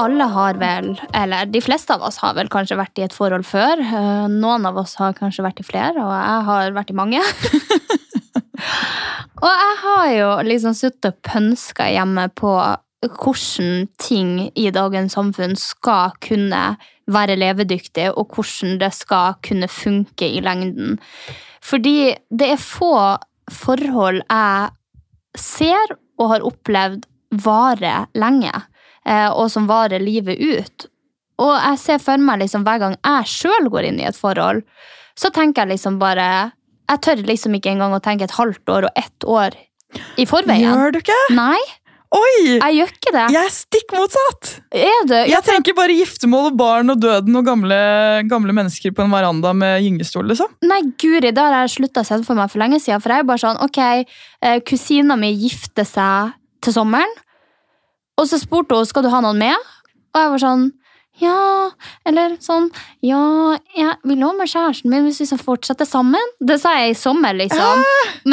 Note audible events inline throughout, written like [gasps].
Alle har vel, eller de fleste av oss har vel kanskje vært i et forhold før. Eh, Noen av oss har kanskje vært i flere, og jeg har vært i mange. [laughs] og jeg har jo liksom sittet og pønska hjemme på hvordan ting i dagens samfunn skal kunne være levedyktig, og hvordan det skal kunne funke i lengden. Fordi det er få forhold jeg ser og har opplevd vare lenge og som varer livet ut. Og jeg ser for meg liksom hver gang jeg sjøl går inn i et forhold, så tenker jeg liksom bare Jeg tør liksom ikke engang å tenke et halvt år og ett år i forveien. Gjør du ikke? Nei, Oi! jeg gjør ikke det. Jeg er stikk motsatt. Er du? Jeg tenker bare giftermål og barn og døden og gamle, gamle mennesker på en veranda med gyngestol. liksom. Nei, guri, det har jeg slutta å se for meg for lenge siden. For jeg er bare sånn, ok, eh, kusina mi gifter seg til sommeren, og så spurte hun skal du ha noen med, og jeg var sånn, ja, eller sånn, ja, jeg vil også med kjæresten min hvis vi skal fortsette sammen. Det sa jeg i sommer, liksom.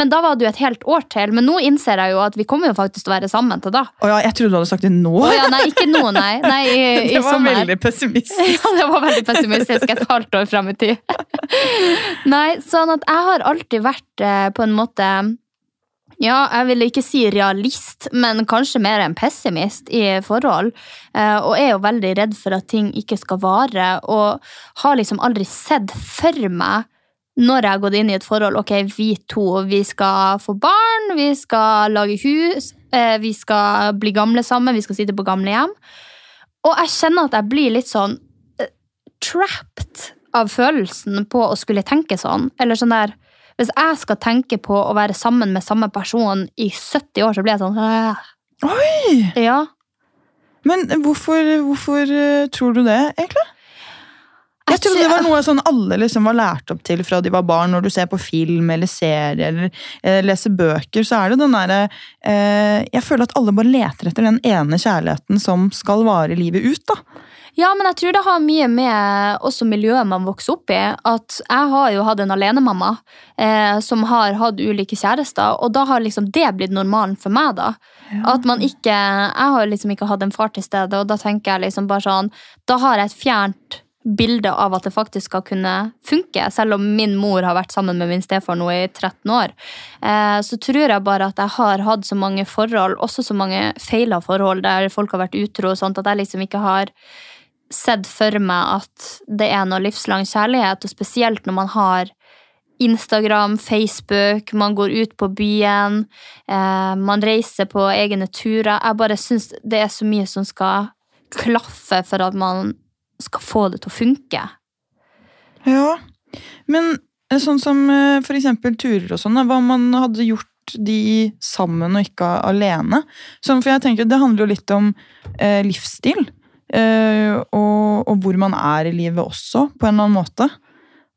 Men da var det jo et helt år til. Men nå innser jeg jo at vi kommer jo faktisk til å være sammen til da. Å ja, jeg trodde du hadde sagt det nå. Å ja, nei, ikke nå, nei. [laughs] nei i, i det var sommer. veldig pessimistisk. [laughs] Ja, det var veldig pessimistisk et halvt år frem i tid. [laughs] Nei, sånn at jeg har alltid vært eh, på en måte ja, jeg vil ikke si realist, men kanskje mer en pessimist i forhold. Eh, Og er jo veldig redd for at ting ikke skal vare, og har liksom aldri sett for meg når jeg har gått inn i et forhold Ok, vi to, vi skal få barn, vi skal lage hus, eh, vi skal bli gamle sammen, vi skal sitte på gamlehjem. Og jeg kjenner at jeg blir litt sånn eh, trapped av følelsen på å skulle tenke sånn. Eller sånn der Hvis jeg skal tenke på å være sammen med samme person i 70 år, så blir jeg sånn øh. Oi! Ja. Men hvorfor, hvorfor eh, tror du det, egentlig? Jeg Jeg trodde det var noe sånn alle liksom var lært opp til fra de var barn. Når du ser på film eller serie eller eh, leser bøker, så er det den derre eh, Jeg føler at alle bare leter etter den ene kjærligheten som skal vare livet ut. da. Ja, men jeg tror det har mye med også miljøet man vokser opp i. At jeg har jo hatt en alenemamma eh, som har hatt ulike kjærester, og da har liksom det blitt normalen for meg, da. At man ikke Jeg har liksom ikke hatt en far til stede, og da tenker jeg liksom bare sånn Da har jeg et fjernt bilde av at det faktisk skal kunne funke, selv om min mor har vært sammen med min stefar nå i 13 år. Eh, så tror jeg bare at jeg har hatt så mange forhold, også så mange feila forhold der folk har vært utro, og sånt, at jeg liksom ikke har sett for meg at det er noe livslang kjærlighet, og spesielt når man har Instagram, Facebook, man går ut på byen, eh, man reiser på egne turer. Jeg bare syns det er så mye som skal klaffe for at man skal få det til å funke. Ja, men eh, sånn som eh, for eksempel turer og sånn, hva man hadde gjort de sammen og ikke alene. Sånn, for jeg tenker Det handler jo litt om eh, livsstil. Eh, og, og hvor man er i livet også, på en eller annen måte.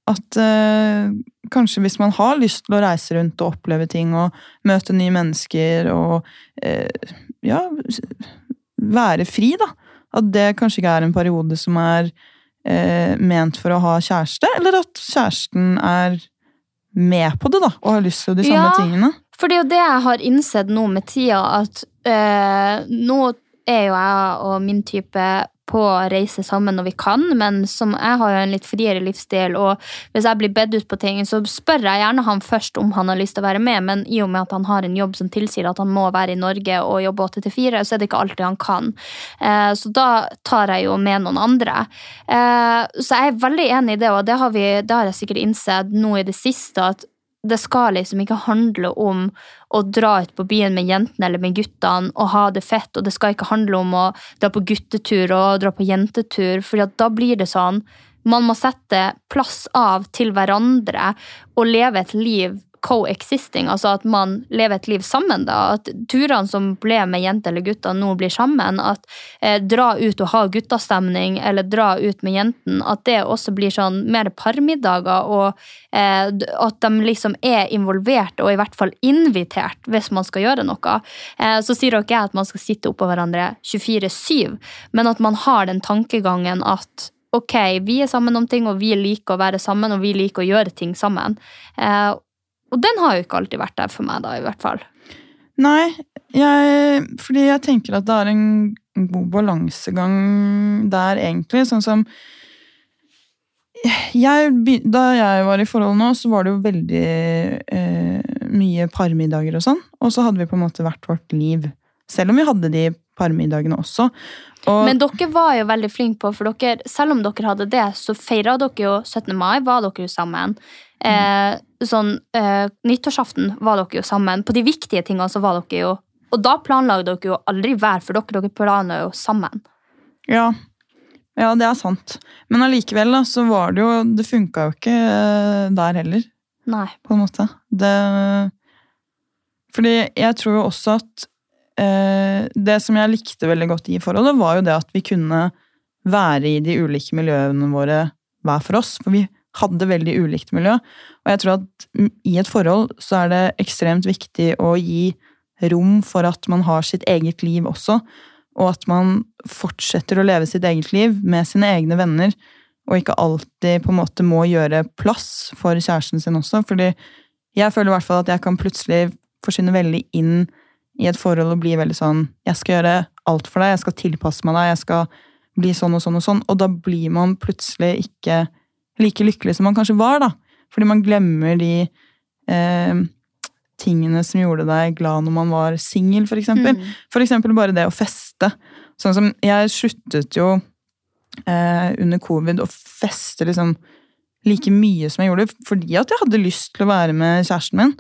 At eh, kanskje hvis man har lyst til å reise rundt og oppleve ting og møte nye mennesker og eh, ja, være fri, da. At det kanskje ikke er en periode som er eh, ment for å ha kjæreste, eller at kjæresten er med på det da, og har lyst til de samme Ja. tingene. For det er jo det jeg har innsett nå med tida, at eh, nå er jo jeg og min type på å reise sammen når vi kan, men som jeg har jo en litt friere livsstil, og hvis jeg blir bedt ut på ting, så spør jeg gjerne han først om han har lyst til å være med, men i og med at han har en jobb som tilsier at han må være i Norge og jobbe 8 til 4, så er det ikke alltid han kan. Eh, så da tar jeg jo med noen andre. Eh, så jeg er veldig enig i det, og det har, vi, det har jeg sikkert innsett nå i det siste, at det skal liksom ikke handle om å dra ut på byen med jentene eller med guttene og ha det fett, og det skal ikke handle om å dra på guttetur og dra på jentetur, for da blir det sånn Man må sette plass av til hverandre og leve et liv coexisting, altså at man lever et liv sammen. da, At turene som ble med jenter eller gutter, nå blir sammen. At eh, dra ut og ha guttastemning, eller dra ut med jenten. At det også blir sånn mer parmiddager, og eh, at de liksom er involvert og i hvert fall invitert hvis man skal gjøre noe. Eh, så sier dere ikke at man skal sitte oppå hverandre 24-7, men at man har den tankegangen at ok, vi er sammen om ting, og vi liker å være sammen, og vi liker å gjøre ting sammen. Eh, og den har jo ikke alltid vært der for meg, da, i hvert fall. Nei, jeg, fordi jeg tenker at det er en god balansegang der, egentlig. Sånn som jeg, Da jeg var i forhold nå, så var det jo veldig eh, mye parmiddager og sånn. Og så hadde vi på en måte hvert vårt liv. Selv om vi hadde de parmiddagene også. Og, Men dere var jo veldig flinke på, for dere, selv om dere hadde det, så feira dere jo 17. mai, var dere jo sammen. Eh, sånn, eh, Nyttårsaften var dere jo sammen. På de viktige tingene så var dere jo Og da planla dere jo aldri hver for dere. Dere planla jo sammen. Ja. ja, det er sant. Men allikevel da, så var det jo Det funka jo ikke eh, der heller. Nei. På en måte. Det Fordi jeg tror jo også at Det som jeg likte veldig godt i forholdet, var jo det at vi kunne være i de ulike miljøene våre hver for oss. For vi hadde veldig ulikt miljø. Og jeg tror at i et forhold så er det ekstremt viktig å gi rom for at man har sitt eget liv også, og at man fortsetter å leve sitt eget liv med sine egne venner, og ikke alltid på en måte må gjøre plass for kjæresten sin også. fordi jeg føler i hvert fall at jeg kan plutselig forsvinne veldig inn i et forhold og bli veldig sånn Jeg skal gjøre alt for deg, jeg skal tilpasse meg deg, jeg skal bli sånn og sånn og sånn. Og da blir man plutselig ikke like lykkelig som man kanskje var, da. Fordi man glemmer de eh, tingene som gjorde deg glad når man var singel, for eksempel. Mm. For eksempel bare det å feste. Sånn som Jeg sluttet jo eh, under covid å feste liksom like mye som jeg gjorde, fordi at jeg hadde lyst til å være med kjæresten min.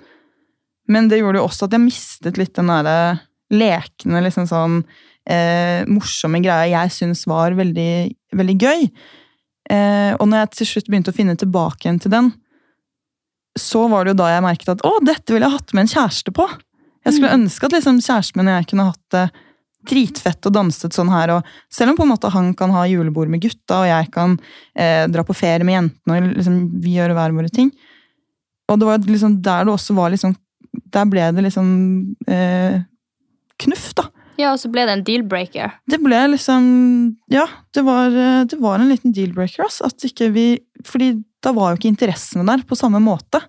Men det gjorde jo også at jeg mistet litt den derre lekne, liksom sånn eh, morsomme greia jeg syns var veldig, veldig gøy. Eh, og når jeg til slutt begynte å finne tilbake igjen til den, så var det jo da jeg merket at å, dette ville jeg hatt med en kjæreste på. Jeg skulle mm. ønske at liksom, kjæresten min og jeg kunne hatt det dritfett og danset sånn her. Og selv om på en måte han kan ha julebord med gutta, og jeg kan eh, dra på ferie med jentene, og liksom, vi gjør hver våre ting. Og det var liksom der det også var litt liksom Der ble det liksom eh, knuff, da. Ja, og så ble det en deal-breaker. Det ble liksom Ja, det var, det var en liten deal-breaker. Altså, at ikke vi Fordi da var jo ikke interessene der på samme måte.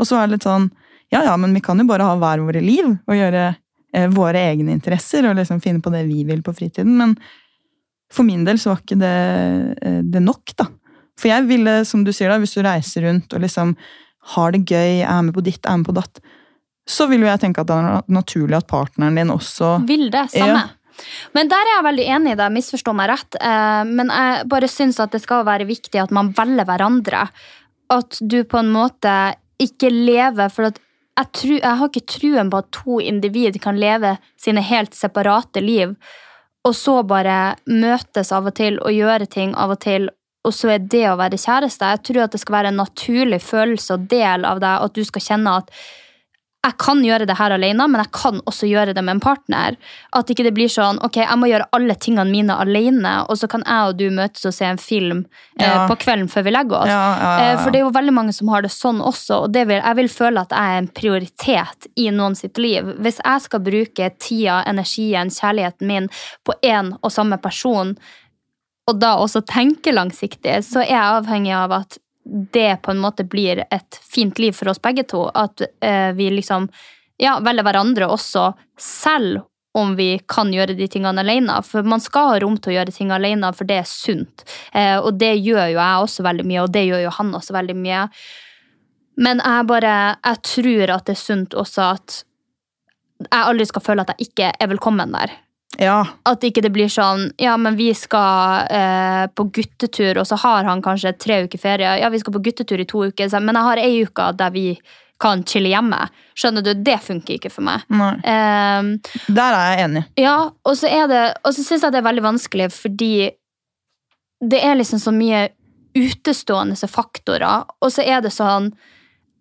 Og så er det litt sånn Ja ja, men vi kan jo bare ha hver våre liv og gjøre eh, våre egne interesser og liksom finne på det vi vil på fritiden. Men for min del så var ikke det, eh, det nok, da. For jeg ville, som du sier, da, hvis du reiser rundt og liksom har det gøy, er med på ditt, er med på datt, så vil jo jeg tenke at det er naturlig at partneren din også Vil det. Samme. Ja. Men der er jeg veldig enig i deg, misforstå meg rett. Eh, men jeg bare syns at det skal være viktig at man velger hverandre. At du på en måte ikke lever For at jeg, tru, jeg har ikke truen på at to individ kan leve sine helt separate liv, og så bare møtes av og til og gjøre ting av og til, og så er det å være kjæreste. Jeg tror at det skal være en naturlig følelse og del av deg, at du skal kjenne at jeg kan gjøre det her alene, men jeg kan også gjøre det med en partner. At ikke det blir sånn ok, jeg må gjøre alle tingene mine alene, og så kan jeg og du møtes og se en film eh, ja. på kvelden før vi legger oss. Ja, ja, eh, for det er jo veldig mange som har det sånn også, og vil, jeg vil føle at jeg er en prioritet i noen sitt liv. Hvis jeg skal bruke tida, energien, kjærligheten min på én og samme person, og da også tenke langsiktig, så er jeg avhengig av at det på en måte blir et fint liv for oss begge to. At eh, vi liksom ja, velger hverandre også, selv om vi kan gjøre de tingene alene. For man skal ha rom til å gjøre ting alene, for det er sunt. Eh, og det gjør jo jeg også veldig mye, og det gjør jo han også veldig mye. Men jeg bare Jeg tror at det er sunt også at jeg aldri skal føle at jeg ikke er velkommen der. Ja. At ikke det blir sånn Ja, men vi skal eh, på guttetur, og så har han kanskje tre uker ferie. Ja, vi skal på guttetur i to uker, men jeg har ei uke der vi kan chille hjemme. Skjønner du? Det funker ikke for meg. Ehm, Der er jeg enig. ja, og så det Og så syns jeg det er veldig vanskelig fordi det er liksom så mye utestående faktorer, og så er det sånn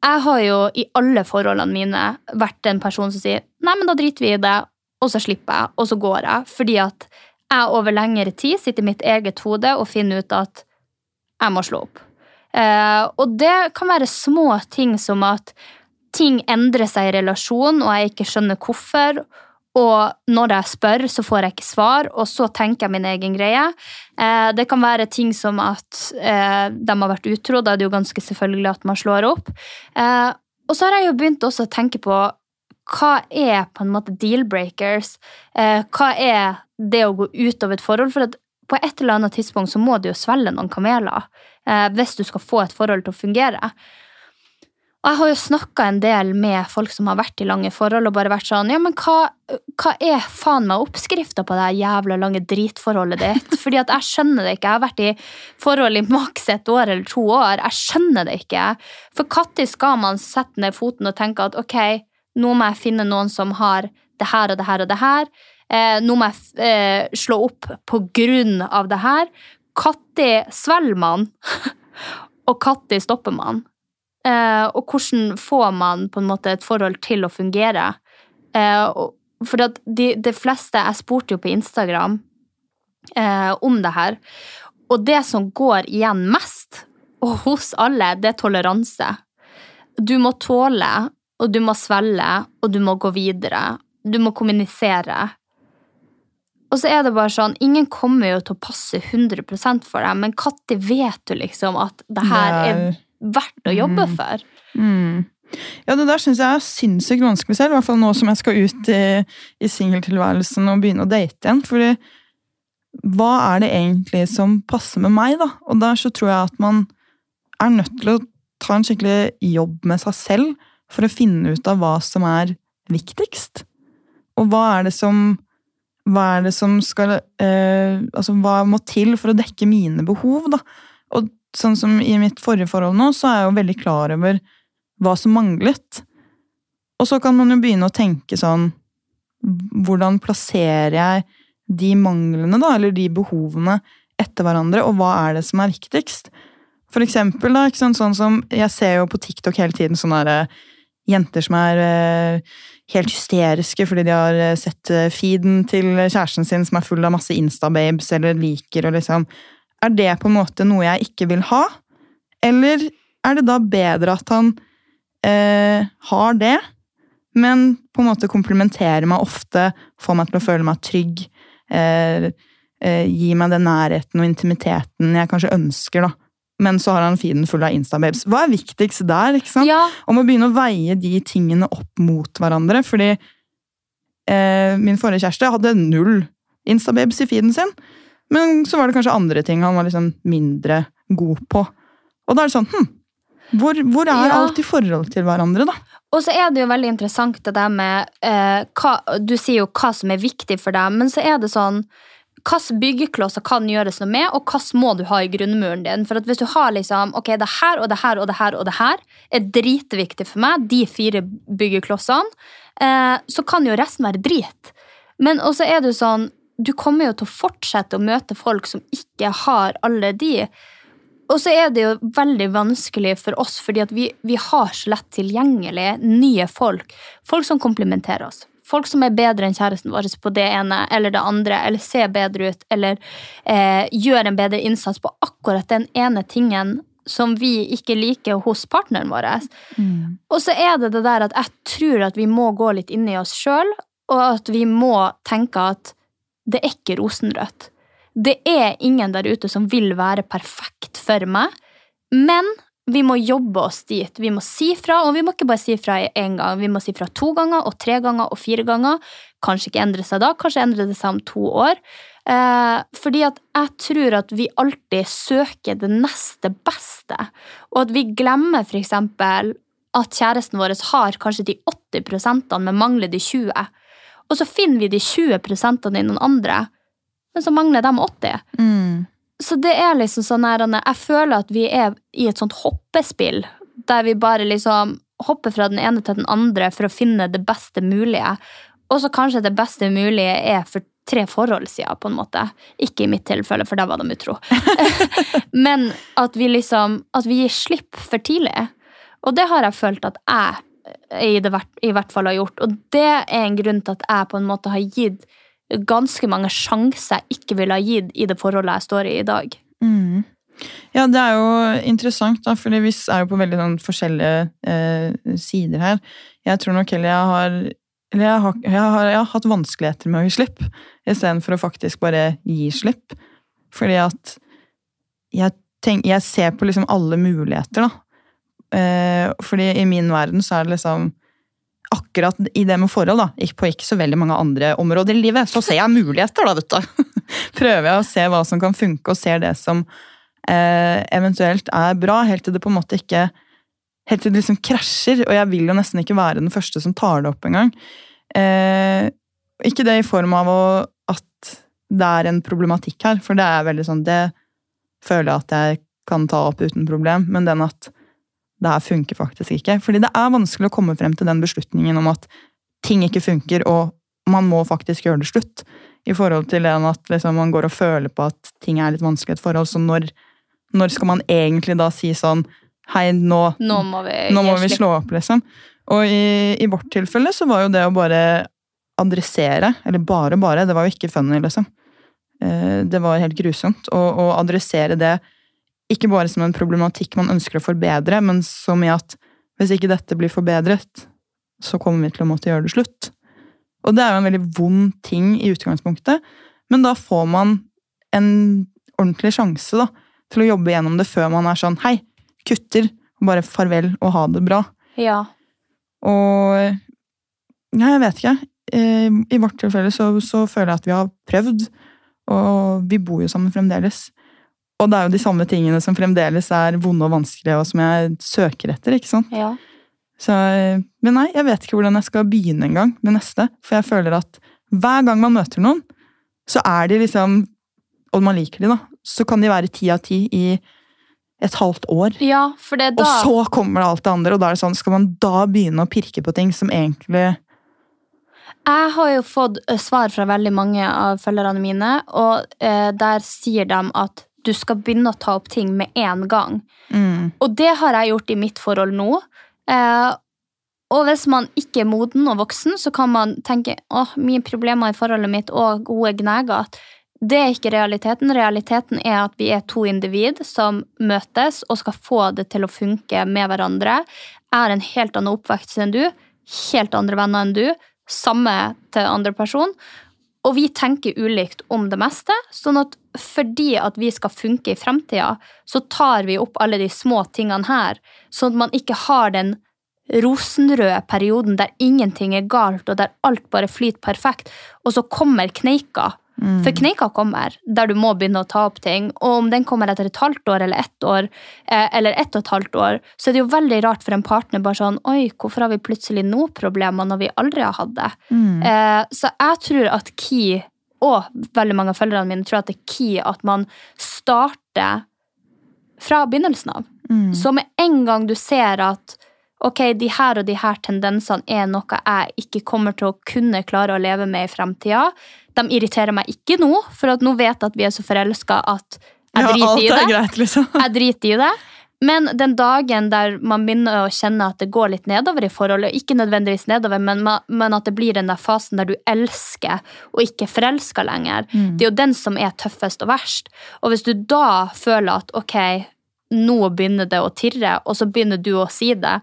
Jeg har jo i alle forholdene mine vært en person som sier nei, men da driter vi i det, og så slipper jeg, og så går jeg. Fordi at jeg over lengre tid sitter i mitt eget hode og finner ut at jeg må slå opp. Eh, og det kan være små ting som at ting endrer seg i relasjon, og jeg ikke skjønner hvorfor. Og når jeg spør, så får jeg ikke svar, og så tenker jeg min egen greie. Eh, det kan være ting som at eh, de har vært utro, da er det jo ganske selvfølgelig at man slår opp. Og så har jeg jo begynt også å tenke på hva er på en måte deal-breakers? Eh, hva er det å gå ut av et forhold? For at på et eller annet tidspunkt så må du jo svelge noen kameler eh, hvis du skal få et forhold til å fungere. Og jeg har jo snakka en del med folk som har vært i lange forhold, og bare vært sånn Ja, men hva, hva er faen meg oppskrifta på det jævla lange dritforholdet ditt? [laughs] Fordi at jeg skjønner det ikke. Jeg har vært i forhold i maks et år eller to år. Jeg skjønner det ikke. For når skal man sette ned foten og tenke at ok, nå må jeg finne noen som har det her og det her og det her. Eh, nå må jeg eh, slå opp på grunn av det her. Når svelger man? og når stopper man? Eh, og hvordan får man på en måte et forhold til å fungere? Eh, og, for de, de fleste Jeg spurte jo på Instagram eh, om det her, og det som går igjen mest, og hos alle, det er toleranse. Du må tåle, og du må svelge, og du må gå videre. Du må kommunisere. Og så er det bare sånn, Ingen kommer jo til å passe 100 for deg, men når vet du liksom at det her er er- verdt å jobbe Mm. for? Mm. Ja, det der syns jeg er sinnssykt vanskelig selv, i hvert fall nå som jeg skal ut i, i singeltilværelsen og begynne å date igjen. Fordi hva er det egentlig som passer med meg, da? Og der så tror jeg at man er nødt til å ta en skikkelig jobb med seg selv for å finne ut av hva som er viktigst. Og hva er det som hva er det som skal eh, Altså, hva må til for å dekke mine behov, da? Og sånn som i mitt forrige forhold nå, så er jeg jo veldig klar over hva som manglet. Og så kan man jo begynne å tenke sånn Hvordan plasserer jeg de manglene, da, eller de behovene, etter hverandre, og hva er det som er viktigst? For eksempel, da, ikke sant, sånn som Jeg ser jo på TikTok hele tiden sånn der, eh, jenter som er eh, helt hysteriske fordi de har eh, sett eh, feeden til kjæresten sin som er full av masse Insta-babes, eller liker og liksom Er det på en måte noe jeg ikke vil ha? Eller er det da bedre at han eh, har det, men på en måte komplementerer meg ofte, får meg til å føle meg trygg, eh, eh, gir meg den nærheten og intimiteten jeg kanskje ønsker, da. Men så har han feeden full av Insta-babes. Hva er viktigst der? ikke sant? Ja, Om å begynne å veie de tingene opp mot hverandre. Fordi eh, min forrige kjæreste hadde null Insta-babes i feeden sin. Men så var det kanskje andre ting han var liksom mindre god på. Og da er det sånn hm, hvor, hvor er Ja. alt i forhold til hverandre, da? Og så er det jo veldig interessant det der med eh, hva, Du sier jo hva som er viktig for deg, men så er det sånn Hvilke byggeklosser kan gjøres noe med, og hva må du ha i grunnmuren din? For Hvis du har liksom, ok, det her og det her og det her og det her er dritviktig for meg, de fire byggeklossene, eh, så kan jo resten være drit. Men også er det sånn Du kommer jo til å fortsette å møte folk som ikke har alle de. Og så er det jo veldig vanskelig for oss, fordi vi, vi har så lett tilgjengelig nye folk. Folk som komplementerer oss. Folk som er bedre enn kjæresten vår på det ene eller det andre, eller ser bedre ut, eller eh, gjør en bedre innsats på akkurat den ene tingen som vi ikke liker hos partneren vår. Og så er det det der at jeg tror at vi må gå litt inn i oss sjøl, og at vi må tenke at det er ikke rosenrødt. Det er ingen der ute som vil være perfekt for meg, men vi må jobbe oss dit. Vi må si fra, og vi må ikke bare si fra én gang. Vi må si fra to ganger og tre ganger og fire ganger. Kanskje ikke endre seg da, kanskje endre det seg om to år. Eh, fordi at jeg tror at vi alltid søker det neste beste, og at vi glemmer eksempel at kjæresten vår har kanskje de 80 prosentene, men mangler de 20. Og så finner vi de 20 prosentene i noen andre, men så mangler de 80. Mm. Så det er liksom sånn her, Jeg føler at vi er i et sånt hoppespill, der vi bare liksom hopper fra den ene til den andre for å finne det beste mulige. Og så kanskje det beste mulige er for tre forhold siden, på en måte. Ikke i mitt tilfelle, for da var de utro. [laughs] Men at vi liksom At vi gir slipp for tidlig. Og det har jeg følt at jeg i, hvert- i hvert fall har gjort. Og det er en grunn til at jeg på en måte har gitt ganske mange sjanser jeg ikke ville ha gitt i det forholdet jeg står i i dag. Mm. Ja, det er jo interessant, da, for vi er jo på veldig sånn forskjellige eh, sider her. Jeg tror nok heller jeg har eller jeg har, jeg, har, jeg har hatt vanskeligheter med å gi slipp, istedenfor å faktisk bare gi slipp. Fordi at jeg, tenk, jeg ser på liksom alle muligheter, da. Eh, fordi i min verden så er det liksom Akkurat i det med forhold, da, på ikke så veldig mange andre områder i livet, så ser jeg muligheter, da, vet du. [laughs] Prøver jeg å se hva som kan funke, og ser det som eh, eventuelt er bra, helt til det på en måte ikke Helt til det liksom krasjer, og jeg vil jo nesten ikke være den første som tar det opp engang. Eh, ikke det i form av å, at det er en problematikk her, for det er veldig sånn Det føler jeg at jeg kan ta opp uten problem, men den at det her funker faktisk ikke. Fordi det er vanskelig å komme frem til den beslutningen om at ting ikke funker, og man må faktisk gjøre det slutt. I forhold til at liksom, man går og føler på at ting er litt vanskelig i et forhold. Så når, når skal man egentlig da si sånn Hei, nå, Nå må vi, nå må vi slå opp, liksom. Og i, i vårt tilfelle så var jo det å bare adressere, eller bare bare, det var jo ikke funny, liksom. Eh, Det var helt grusomt. Å adressere det ikke bare som en problematikk man ønsker å forbedre, men som i at hvis ikke dette blir forbedret, så kommer vi til å måtte gjøre det slutt. Og det er jo en veldig vond ting i utgangspunktet, men da får man en ordentlig sjanse da, til å jobbe gjennom det før man er sånn hei, kutter, bare farvel og ha det bra. Ja. Og ja, jeg vet ikke. Eh, I vårt tilfelle så, så føler jeg at vi har prøvd, og vi bor jo sammen fremdeles. Og det er jo de samme tingene som fremdeles er vonde og vanskelige, og som jeg søker etter. ikke sant? ja. Så, men nei, jeg vet ikke hvordan jeg skal begynne en gang med neste. For jeg føler at hver gang man møter noen, så er de liksom Og man liker de, da. Så kan de være ti av ti i et halvt år. ja, for det da Og så kommer det alt det andre, og da er det sånn, skal man da begynne å pirke på ting som egentlig Jeg har jo fått svar fra veldig mange av følgerne mine, og eh, der sier de at du skal begynne å ta opp ting med en gang. mm, Og det har jeg gjort i mitt forhold nå. Eh, og hvis man ikke er moden og voksen, så kan man tenke åh, mye problemer i forholdet mitt og gode gneger. Det er ikke realiteten. Realiteten er at vi er to individ som møtes og skal få det til å funke med hverandre. Jeg har en helt annen oppvekst enn du, helt andre venner enn du, samme til andre person. Og vi tenker ulikt om det meste, sånn at fordi at vi skal funke i fremtida, så tar vi opp alle de små tingene her, sånn at man ikke har den rosenrøde perioden der ingenting er galt, og der alt bare flyter perfekt, og så kommer kneika. For kneika kommer, der du må begynne å ta opp ting. Og om den kommer etter et halvt år eller ett år, eh, eller ett og et halvt år, så er det jo veldig rart for en partner bare sånn Oi, hvorfor har vi plutselig nå problemer når vi aldri har hatt det? mm, Eh, så jeg tror at key, og veldig mange av følgerne mine tror at det er key at man starter fra begynnelsen av. mm, Så med en gang du ser at ok, de her og de her tendensene er noe jeg ikke kommer til å kunne klare å leve med i fremtida. De irriterer meg ikke nå, for nå vet jeg at vi er så forelska at jeg ja, driter i det. greit, liksom. [laughs] Jeg driter i det. Men den dagen der man begynner å kjenne at det går litt nedover i forholdet, ikke nødvendigvis nedover, men, men at det blir den der fasen der du elsker og ikke forelsker lenger, det er jo den som er tøffest og verst. Og hvis du da føler at ok, nå begynner det å tirre, og så begynner du å si det,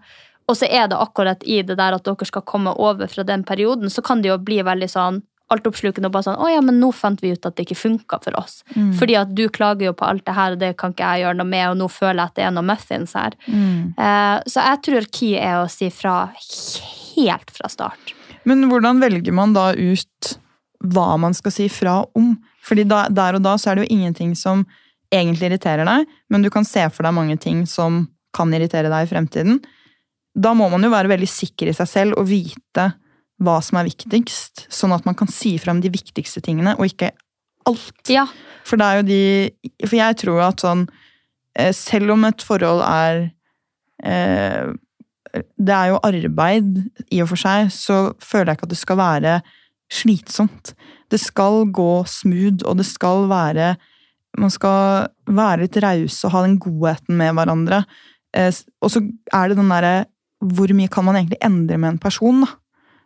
og så er det akkurat i det der at dere skal komme over fra den perioden, så kan det jo bli veldig sånn altoppslukende og bare sånn 'Å ja, men nå fant vi ut at det ikke funka for oss'. Mm. Fordi at du klager jo på alt det her, og det kan ikke jeg gjøre noe med, og nå føler jeg at det er noe muffins her. Mm. Eh, så jeg tror key er å si fra helt fra start. Men hvordan velger man da ut hva man skal si fra om? Fordi da, der og da så er det jo ingenting som egentlig irriterer deg, men du kan se for deg mange ting som kan irritere deg i fremtiden. Da må man jo være veldig sikker i seg selv og vite hva som er viktigst, sånn at man kan si frem de viktigste tingene, og ikke alt. Ja, For det er jo de For jeg tror at sånn eh, Selv om et forhold er eh, Det er jo arbeid i og for seg, så føler jeg ikke at det skal være slitsomt. Det skal gå smooth, og det skal være Man skal være litt rause og ha den godheten med hverandre. Eh, og så er det den derre Hvor mye kan man egentlig endre med en person, da?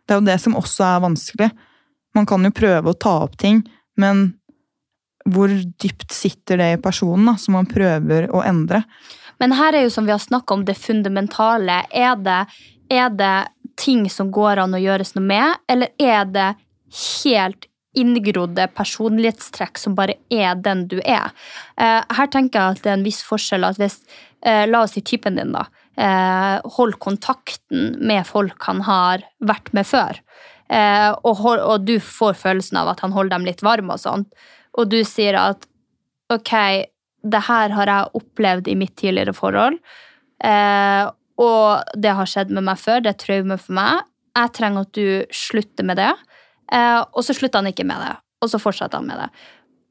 Det er jo det som også er vanskelig. Man kan jo prøve å ta opp ting, men hvor dypt sitter det i personen da, som man prøver å endre? Men her er jo som vi har snakket om det fundamentale. Er det, er det ting som går an å gjøres noe med, eller er det helt inngrodde personlighetstrekk som bare er den du er? Eh, her tenker jeg at det er en viss forskjell. at hvis, eh, La oss si typen din, da. Eh, hold kontakten med folk han har vært med før. Eh, og, hold, og du får følelsen av at han holder dem litt varme og sånt. Og du sier at ok, det her har jeg opplevd i mitt tidligere forhold. Eh, og det har skjedd med meg før. Det er traume for meg. Jeg trenger at du slutter med det. Eh, og så slutter han ikke med det. Og så fortsetter han med det.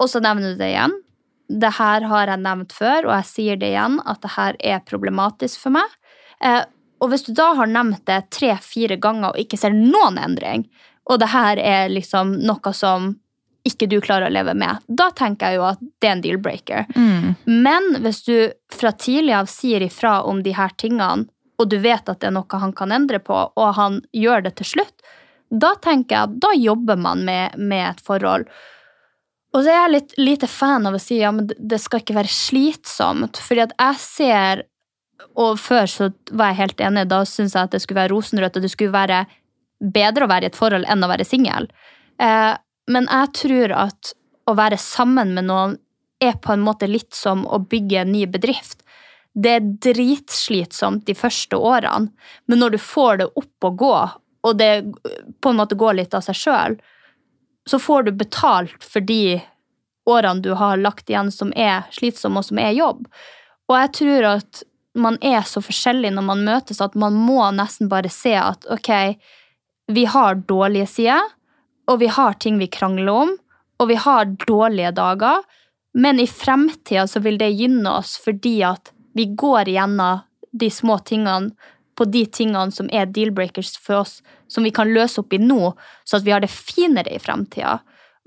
Og så nevner du det igjen. Det her har jeg nevnt før, og jeg sier det igjen, at det her er problematisk for meg. Eh, og hvis du da har nevnt det tre-fire ganger og ikke ser noen endring, og det her er liksom noe som ikke du klarer å leve med, da tenker jeg jo at det er en deal-breaker. Men hvis du fra tidlig av sier ifra om de her tingene, og du vet at det er noe han kan endre på, og han gjør det til slutt, da tenker jeg at da jobber man med, med et forhold. Og så er jeg litt lite fan av å si ja, men det- skal ikke være slitsomt, fordi at jeg ser Og før så var jeg helt enig, da syntes jeg at det skulle være rosenrødt, og det skulle være bedre å være i et forhold enn å være singel. Eh, men jeg tror at å være sammen med noen er på en måte litt som å bygge en ny bedrift. Det er dritslitsomt de første årene, men når du får det opp og gå, og det på en måte går litt av seg sjøl, så får du betalt for de årene du har lagt igjen som er slitsomme, og som er jobb. Og jeg tror at man er så forskjellig når man møtes, at man må nesten bare se at ok, vi har dårlige sider, og vi har ting vi krangler om, og vi har dårlige dager, men i fremtida så vil det gynne oss fordi at vi går igjennom de små tingene på de tingene som er deal-breakers for oss, som vi kan løse opp i nå, så at vi har det finere i framtida.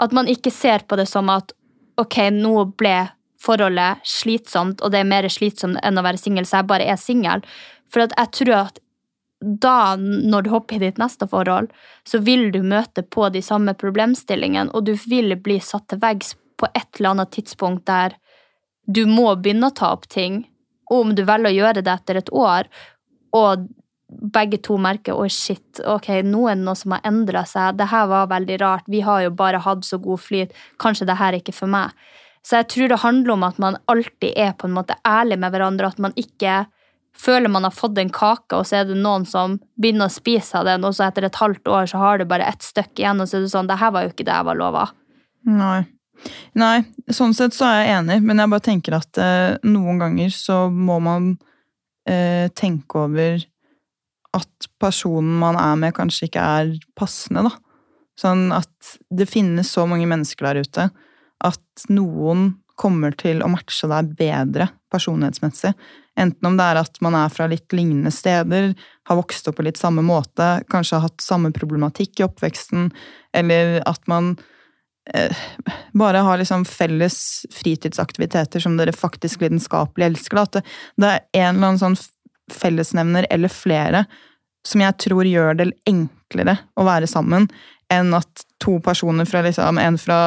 At man ikke ser på det som at ok, nå ble forholdet slitsomt, og det er mer slitsomt enn å være singel, så jeg bare er singel. For at jeg tror at da, når du hopper i ditt neste forhold, så vil du møte på de samme problemstillingene, og du vil bli satt til veggs på et eller annet tidspunkt der du må begynne å ta opp ting. Og om du velger å gjøre det etter et år, og begge to merker oi, shit, ok, nå er det noe som har endra seg, det her var veldig rart, vi har jo bare hatt så god flyt, kanskje det her er ikke for meg. Så jeg tror det handler om at man alltid er på en måte ærlig med hverandre, at man ikke føler man har fått en kake, og så er det noen som begynner å spise av den, og så etter et halvt år så har du bare ett stykke igjen, og så er det sånn, det her var jo ikke det jeg var lova. Nei. Nei, sånn sett så er jeg enig, men jeg bare tenker at eh, noen ganger så må man eh, tenke over at personen man er med, kanskje ikke er passende, da. Sånn at det finnes så mange mennesker der ute at noen kommer til å matche deg bedre personlighetsmessig. Enten om det er at man er fra litt lignende steder, har vokst opp på litt samme måte, kanskje har hatt samme problematikk i oppveksten, eller at man eh, bare har liksom felles fritidsaktiviteter som dere faktisk lidenskapelig elsker. At det, det er en eller annen sånn fellesnevner eller flere som jeg tror gjør det enklere å være sammen, enn at to personer fra liksom, en fra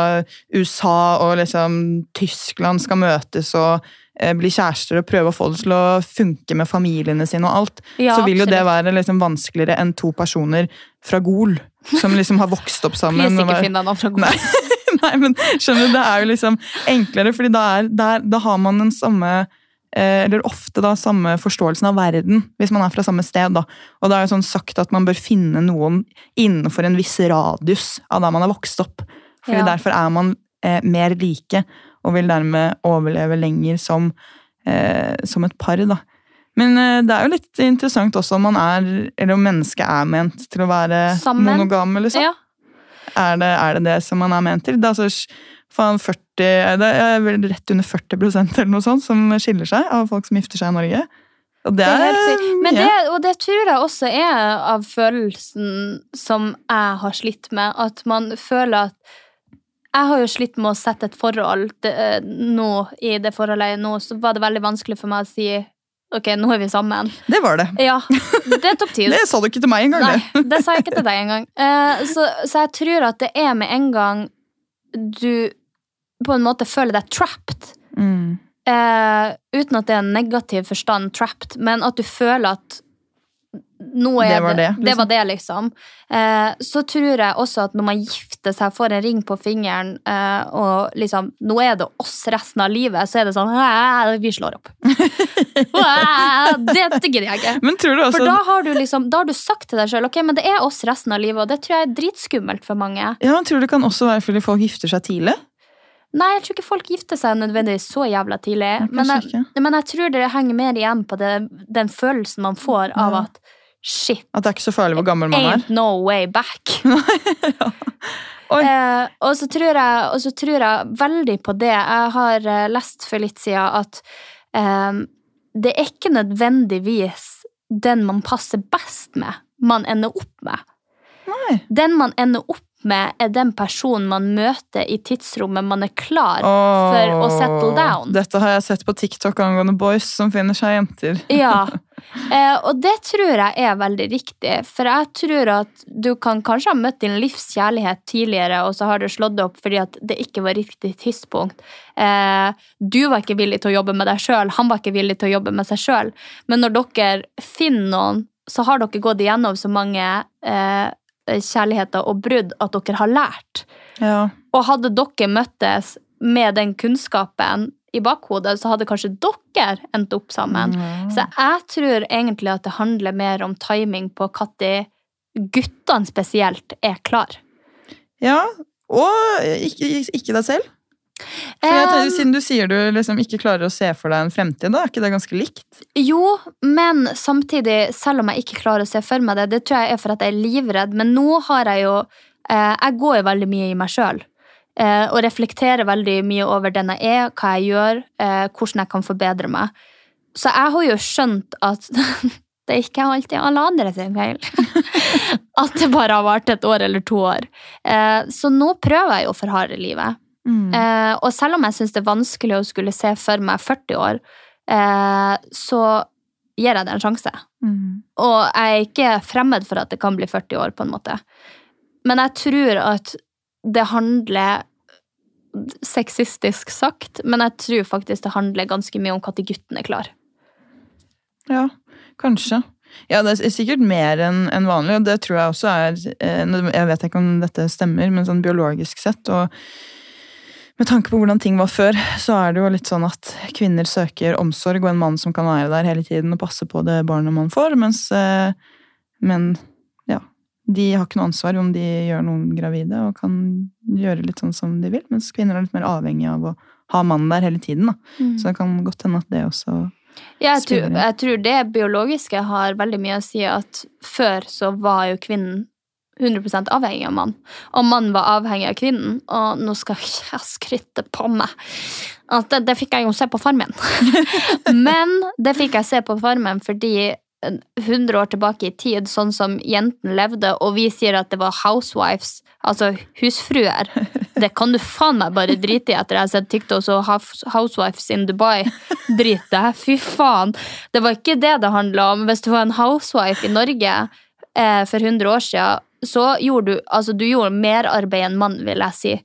USA og liksom Tyskland skal møtes og eh, bli kjærester og prøve å få det til å funke med familiene sine og alt, Ja, så vil jo det være liksom vanskeligere enn to personer fra Gol som liksom har vokst opp [laughs] sammen. Please ikke finn deg noen fra Nei. [laughs] Nei, men skjønner du, det er jo liksom enklere, fordi da, er, der, da har man den samme eller ofte da samme forståelsen av verden, hvis man er fra samme sted. da. Og det er jo sånn sagt at man bør finne noen innenfor en viss radius av der man har vokst opp. Fordi Ja. derfor er man eh, mer like, og vil dermed overleve lenger som, eh, som et par. da. Men eh, det er jo litt interessant også om man er, eller om mennesket er ment til å være Sammen. eller sånn, Ja. Er det, er det det som man er ment til? Det er altså faen 40, det er vel rett under 40% eller noe sånt som skiller seg av folk som gifter seg i Norge. Og det Det er er, helt sykt. Men det, og det tror jeg også er av følelsen som jeg har slitt med. At man føler at Jeg har jo slitt med å sette et forhold det, eh, nå i det forholdet jeg er nå, så var det veldig vanskelig for meg å si Ok, nå er vi sammen. det var det. Ja, det tok tid. [laughs] Det sa du ikke til meg engang. Nei, det. det sa jeg ikke til deg engang. Eh, så, så jeg tror at det er med en gang du på en måte føler deg trapped. Mm. Eh, uten at det er en negativ forstand trapped, men at du føler at nå er Det var det, det liksom. var det, liksom. Eh, så tror jeg også at når man gifter seg, får en ring på fingeren, eh, og liksom Nå er det oss resten av livet, så er det sånn Vi slår opp. [laughs] det Dette gidder jeg ikke. Men tror du også For da har du liksom, da har du sagt til deg sjøl ok, men det er oss resten av livet, og det tror jeg er dritskummelt for mange. ja, men tror du det kan også være fordi folk gifter seg tidlig? Nei, jeg tror ikke folk gifter seg nødvendigvis så jævla tidlig. Ja, Men jeg, men jeg tror det henger mer igjen på det, den følelsen man får av Ja. at shit, At det er ikke så farlig hvor gammel man er? ain't no way back. [laughs] ja. eh, og, så tror jeg, og så tror jeg veldig på det. Jeg har eh, lest for litt siden at eh, det er ikke nødvendigvis den man passer best med, man ender opp med. Nei. Den man ender opp med, er den personen man møter i tidsrommet man er klar oh, for å settle down. Dette har jeg sett på TikTok angående boys som finner seg jenter. Ja, [laughs] eh, og det tror jeg er veldig riktig. For jeg tror at du kan kanskje ha møtt din livs kjærlighet tidligere, og så har du slått det opp fordi at det ikke var riktig tidspunkt. Eh, du var ikke villig til å jobbe med deg sjøl, han var ikke villig til å jobbe med seg sjøl. Men når dere finner noen, så har dere gått igjennom så mange eh, kjærligheter og brudd at dere har lært. Ja. Og hadde dere møttes med den kunnskapen i bakhodet, så hadde kanskje dere endt opp sammen. Så jeg tror egentlig at det handler mer om timing på når guttene spesielt er klar. ja. Og ikke, ikke deg selv? Tenker, siden du sier du liksom ikke klarer å se for deg en fremtid, da er ikke det ganske likt? Jo, men samtidig, selv om jeg ikke klarer å se for meg det, det tror jeg er for at jeg er livredd, men nå har jeg jo eh, Jeg går jo veldig mye i meg sjøl. Eh, og reflekterer veldig mye over den jeg er, hva jeg gjør, eh, hvordan jeg kan forbedre meg. Så jeg har jo skjønt at [laughs] det er ikke alltid alle andre sin feil. [laughs] at det bare har vart et år eller to år. Så nå prøver jeg jo for harde livet. Mm. Eh, og selv om jeg syns det er vanskelig å skulle se for meg 40 år, eh, så gir jeg det en sjanse. Mm. Og jeg er ikke fremmed for at det kan bli 40 år, på en måte. Men jeg tror at det handler Sexistisk sagt, men jeg tror faktisk det handler ganske mye om når gutten er klar. Ja, kanskje. Ja, det er sikkert mer enn en vanlig, og det tror jeg også er eh, Jeg vet ikke om dette stemmer, men sånn biologisk sett, og med tanke på hvordan ting var før, så er det jo litt sånn at kvinner søker omsorg og en mann som kan være der hele tiden og passe på det barnet man får, mens eh, menn ja, de har ikke noe ansvar om de gjør noen gravide og kan gjøre litt sånn som de vil, mens kvinner er litt mer avhengig av å ha mannen der hele tiden. da. Så det kan godt hende at det også Ja, jeg, tror, jeg tror det biologiske har veldig mye å si at før så var jo kvinnen 100% avhengig av mann, og mannen var avhengig av kvinnen. Og nå skal jeg skrytte på meg Altså, det, det fikk jeg jo se på Farmen. [laughs] Men det fikk jeg se på Farmen fordi 100 år tilbake i tid, sånn som jentene levde, og vi sier at det var housewives, altså husfruer. Det kan du faen meg bare drite i etter jeg har sett TikTok og Housewives in Dubai. Drit deg, fy faen. Det var ikke det det handla om. Hvis du var en housewife i Norge eh, for 100 år siden, så gjorde du altså du gjorde merarbeid enn mann, vil jeg si.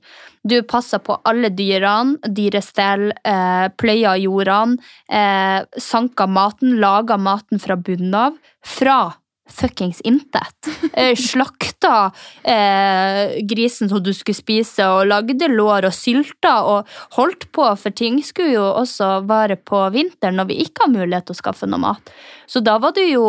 Du passa på alle dyrene, dyrestell, eh, pløya jordene, eh, sanka maten, laga maten fra bunnen av. Fra fuckings intet. [laughs] Eh, Slakta eh, grisen som du skulle spise, og lagde lår og sylta og holdt på, for ting skulle jo også vare på vinteren når vi ikke har mulighet til å skaffe noe mat. Så da var det jo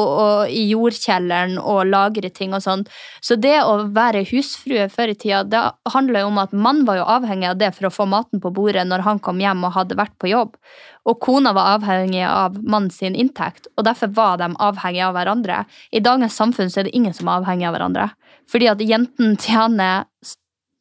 i jordkjelleren og lagre ting og sånt. Så det å være husfrue før i tida, det handla jo om at mann var jo avhengig av det for å få maten på bordet når han kom hjem og hadde vært på jobb. Og kona var avhengig av mannens inntekt, og derfor var de avhengige av hverandre. I dagens samfunn så er det ingen som er avhengig av hverandre. Fordi at jentene tjener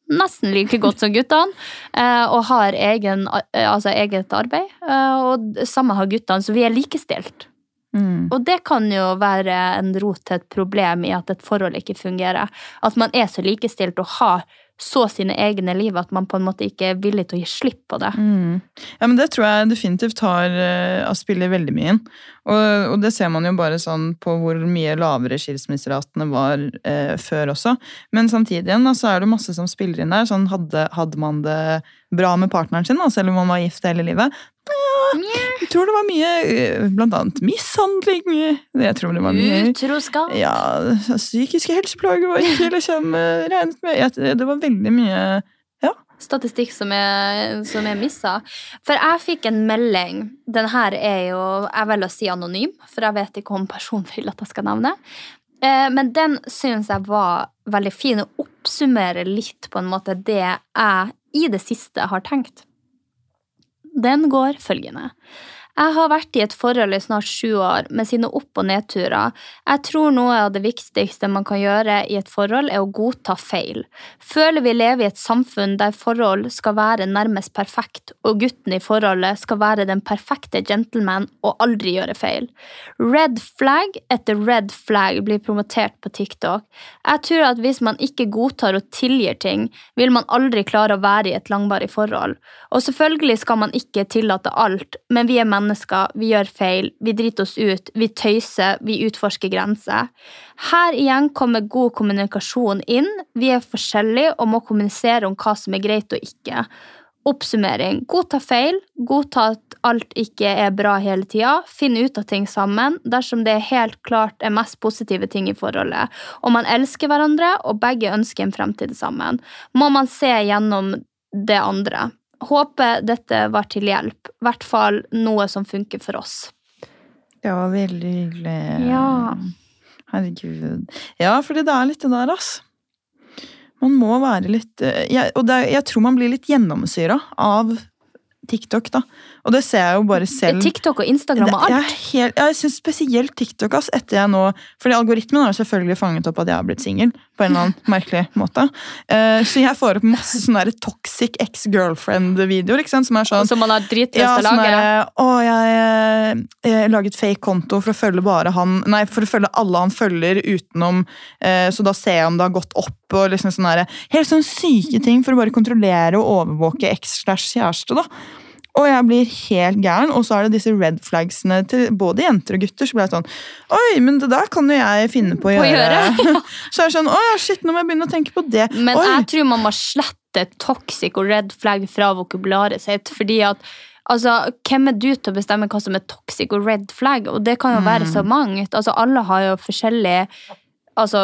nesten like godt som guttene, eh, og har egen, eh, altså eget arbeid. eh, Og samme har guttene, så vi er likestilt. Mm. Og det kan jo være en rot til et problem i at et forhold ikke fungerer. At man er så likestilt og har så sine egne liv at man på en måte ikke er villig til å gi slipp på det. Mm. Ja, men Det tror jeg definitivt har uh, spiller veldig mye inn. Og, og det ser man jo bare sånn på hvor mye lavere skilsmisseratene var eh, før også. Men samtidig igjen, da, så er det masse som spiller inn der. Sånn, hadde, hadde man det bra med partneren sin, da, selv om man var gift hele livet? Jeg tror det var mye eh, blant annet mishandling. Jeg tror det var mye Utroskap. ja, psykiske helseplager var ikke liksom regnet med. Det var veldig mye statistikk som jeg, som jeg missa. For jeg fikk en melding. Den her er jo Jeg velger å si anonym, for jeg vet ikke om personen vil at jeg skal nevne. Eh, Men den syns jeg var veldig fin, og oppsummerer litt på en måte det jeg i det siste har tenkt. Den går følgende. Jeg har vært i et forhold i snart sju år med sine opp- og nedturer. Jeg tror noe av det viktigste man kan gjøre i et forhold, er å godta feil. Føler vi lever i et samfunn der forhold skal være nærmest perfekt, og gutten i forholdet skal være den perfekte gentleman og aldri gjøre feil. Red flag etter red flag blir promotert på TikTok. Jeg tror at hvis man ikke godtar og tilgir ting, vil man aldri klare å være i et langvarig forhold. Og selvfølgelig skal man ikke tillate alt, men vi er mennesker, vi gjør feil, vi driter oss ut, vi tøyser, vi utforsker grenser. Her igjen kommer god kommunikasjon inn. Vi er forskjellige og må kommunisere om hva som er greit og ikke. Oppsummering. Godta feil, godta at alt ikke er bra hele tida, finn ut av ting sammen dersom det helt klart er mest positive ting i forholdet, og man elsker hverandre og begge ønsker en fremtid sammen, må man se gjennom det andre. Håper dette var til hjelp, i hvert fall noe som funker for oss. Det var veldig hyggelig. Ja. Herregud. Ja, fordi det er litt det der, ass. Man må være litt eh, jeg, Og det, jeg tror man blir litt gjennomsyra av TikTok, da. Og det ser jeg jo bare selv. TikTok og Instagram og alt? jeg, helt, jeg syns spesielt TikTok, ass, etter jeg nå Fordi algoritmen har selvfølgelig fanget opp at jeg har blitt singel, på en eller annen [laughs] merkelig måte. Uh, så jeg får opp masse sånne der toxic ex-girlfriend-videoer, ikke sant, som er sånn Som man har dritlyst ja, til å lage. Ja, å, jeg, jeg laget fake konto for å følge bare han Nei, for å følge alle han følger utenom uh, Så da ser jeg om det har gått opp. og liksom sånne der, Helt sånn syke ting for å bare kontrollere og overvåke eks slash kjæreste. da. Og jeg blir helt gæren. Og så er det disse red flagsene til både jenter og gutter. Så blir jeg sånn Oi, men det der kan jo jeg finne på å å gjøre. [laughs] ja. så er det sånn Å ja, shit, nå må jeg begynne å tenke på det. Men Oi. jeg tror man må slette toxic og red flag fra vokabularet sitt. fordi at altså, Hvem er du til å bestemme hva som er toxic og red flag? Og det kan jo være Mm. så mangt. Altså, alle har jo forskjellig altså.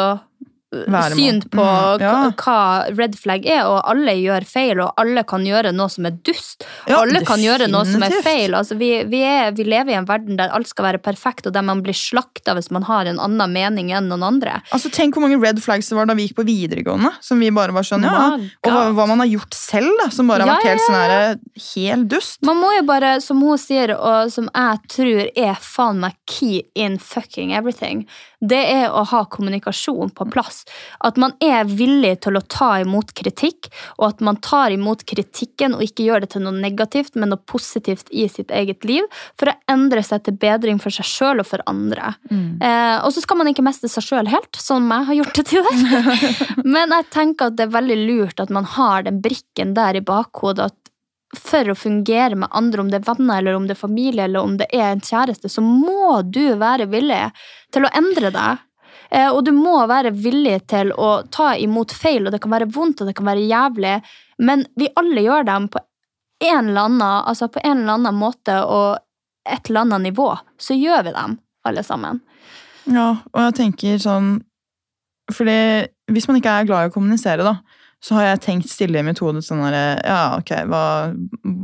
Syn på Mm, ja. hva- red flag er, og alle gjør feil, og alle kan gjøre noe som er dust. Ja, alle kan gjøre noe som er feil. Altså, vi, vi, er, vi lever i en verden der alt skal være perfekt, og der man blir slakta hvis man har en annen mening enn noen andre. Altså, Tenk hvor mange red flags det var da vi gikk på videregående. Som vi bare var sånn, ja, Og hva, hva man har gjort selv, da, som bare har vært helt sånn her, helt dust. Man må jo bare, som hun sier, og som jeg tror er faen meg key in fucking everything, det er å ha kommunikasjon på plass. At man er villig til å ta imot kritikk, og at man tar imot kritikken og ikke gjør det til noe negativt, men noe positivt i sitt eget liv, for å endre seg til bedring for seg sjøl og for andre. Eh, og så skal man ikke meste seg sjøl helt, som jeg har gjort det til det. [laughs] Men jeg tenker at det er veldig lurt at man har den brikken der i bakhodet at for å fungere med andre, om det er venner, eller om det er familie, eller om det er en kjæreste, så må du være villig til å endre deg. Eh, Og du må være villig til å ta imot feil, og det kan være vondt, og det kan være jævlig, men vi alle gjør dem på en eller annen, altså på en eller annen måte og et eller annet nivå. Så gjør vi dem, alle sammen. Ja, og jeg tenker sånn Fordi hvis man ikke er glad i å kommunisere, da, så har jeg tenkt stille i mitt hode sånn der, Ja, ok, hva,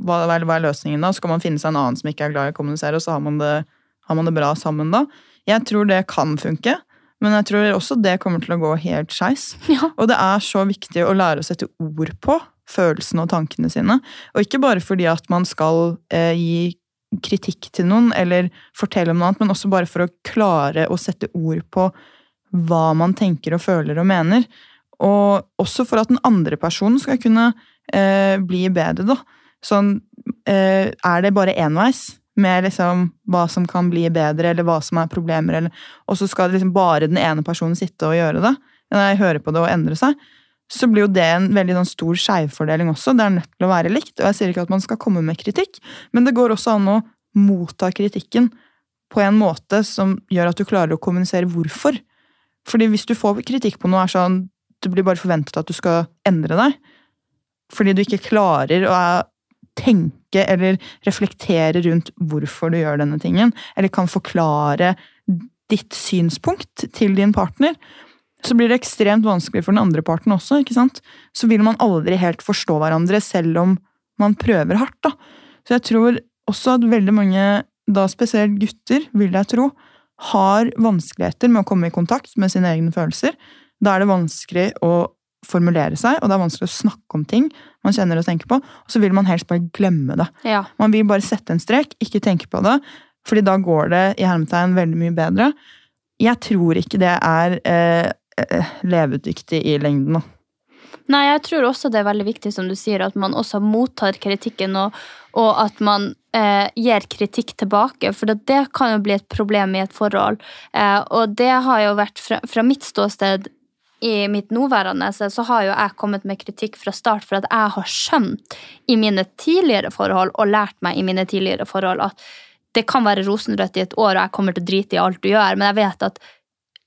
hva, hva er løsningen da? Så kan man finne seg en annen som ikke er glad i å kommunisere, og så har man det, har man det bra sammen da. Jeg tror det kan funke, men jeg tror også det kommer til å gå helt skeis. [laughs] Ja. Og det er så viktig å lære å sette ord på følelsene og tankene sine. Og ikke bare fordi at man skal eh, gi kritikk til noen eller fortelle om noe annet, men også bare for å klare å sette ord på hva man tenker og føler og mener. Og også for at den andre personen skal kunne eh, bli bedre, da. Sånn, eh, er det bare enveis med liksom hva som kan bli bedre, eller hva som er problemer, eller, og så skal liksom bare den ene personen sitte og gjøre det, eller høre på det og endre seg, så blir jo det en veldig sånn stor skjevfordeling også. Det er nødt til å være likt. Og jeg sier ikke at man skal komme med kritikk, men det går også an å motta kritikken på en måte som gjør at du klarer å kommunisere hvorfor. Fordi hvis du får kritikk på noe, er sånn det blir bare forventet at du skal endre deg. Fordi du ikke klarer å tenke eller reflektere rundt hvorfor du gjør denne tingen, eller kan forklare ditt synspunkt til din partner, så blir det ekstremt vanskelig for den andre parten også. ikke sant? Så vil man aldri helt forstå hverandre, selv om man prøver hardt. da. Så jeg tror også at veldig mange, da spesielt gutter, vil jeg tro, har vanskeligheter med å komme i kontakt med sine egne følelser. Da er det vanskelig å formulere seg, og det er vanskelig å snakke om ting man kjenner og tenker på, og så vil man helst bare glemme det. Ja. Man vil bare sette en strek, ikke tenke på det, fordi da går det i hermetegn veldig mye bedre. Jeg tror ikke det er eh, eh, levedyktig i lengden. da. Nei, jeg tror også det er veldig viktig, som du sier, at man også mottar kritikken, og, og at man eh, gir kritikk tilbake, for det, det kan jo bli et problem i et forhold. Eh, og det har jo vært fra, fra mitt ståsted i mitt nåværende, så har jo jeg kommet med kritikk fra start for at jeg har skjønt i mine tidligere forhold, og lært meg i mine tidligere forhold, at det kan være rosenrødt i et år, og jeg kommer til å drite i alt du gjør, men jeg vet at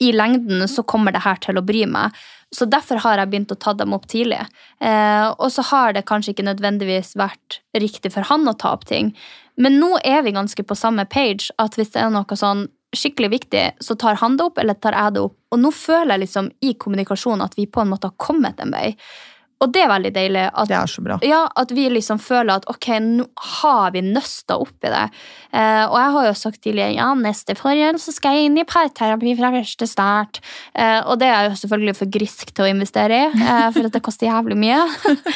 i lengden så kommer det her til å bry meg. Så derfor har jeg begynt å ta dem opp tidlig. Eh, og så har det kanskje ikke nødvendigvis vært riktig for han å ta opp ting. Men nå er vi ganske på samme page, at hvis det er noe sånn skikkelig viktig, så tar han det opp, eller tar jeg det opp. Og nå føler jeg liksom i kommunikasjonen at vi på en måte har kommet en vei. Og det er veldig deilig. At, Det er så bra. ja, at vi liksom føler at ok, nå har vi nøsta opp i det. Eh, og jeg har jo sagt tidligere ja, neste forhold så skal jeg inn i parterapi fra første start. Eh, og det er jo selvfølgelig for grisk til å investere i, eh, for at det koster jævlig mye.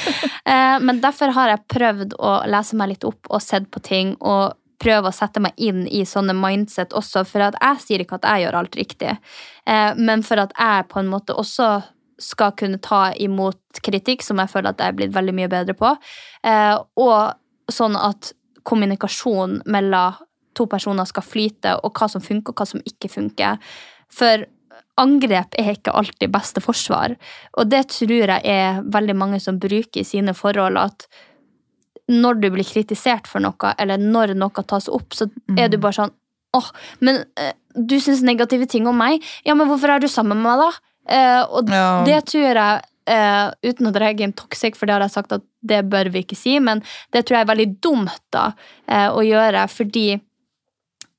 [laughs] eh, men derfor har jeg prøvd å lese meg litt opp og sett på ting. og prøve å sette meg inn i sånne mindset også, for jeg sier ikke at jeg gjør alt riktig, eh, men for at jeg på en måte også skal kunne ta imot kritikk, som jeg føler at jeg er blitt veldig mye bedre på. Eh, og sånn at kommunikasjon mellom to personer skal flyte, og hva som funker, og hva som ikke funker. For angrep er ikke alltid beste forsvar. Og det tror jeg er veldig mange som bruker i sine forhold, at når du blir kritisert for noe, eller når noe tas opp, så er du bare sånn åh, men eh, du syns negative ting om meg? Ja, men hvorfor er du sammen med meg, da? Eh, og Ja. det tror jeg, Uh, uten å dra game toxic, for det har jeg sagt at det bør vi ikke si, men det tror jeg er veldig dumt da, uh, å gjøre, fordi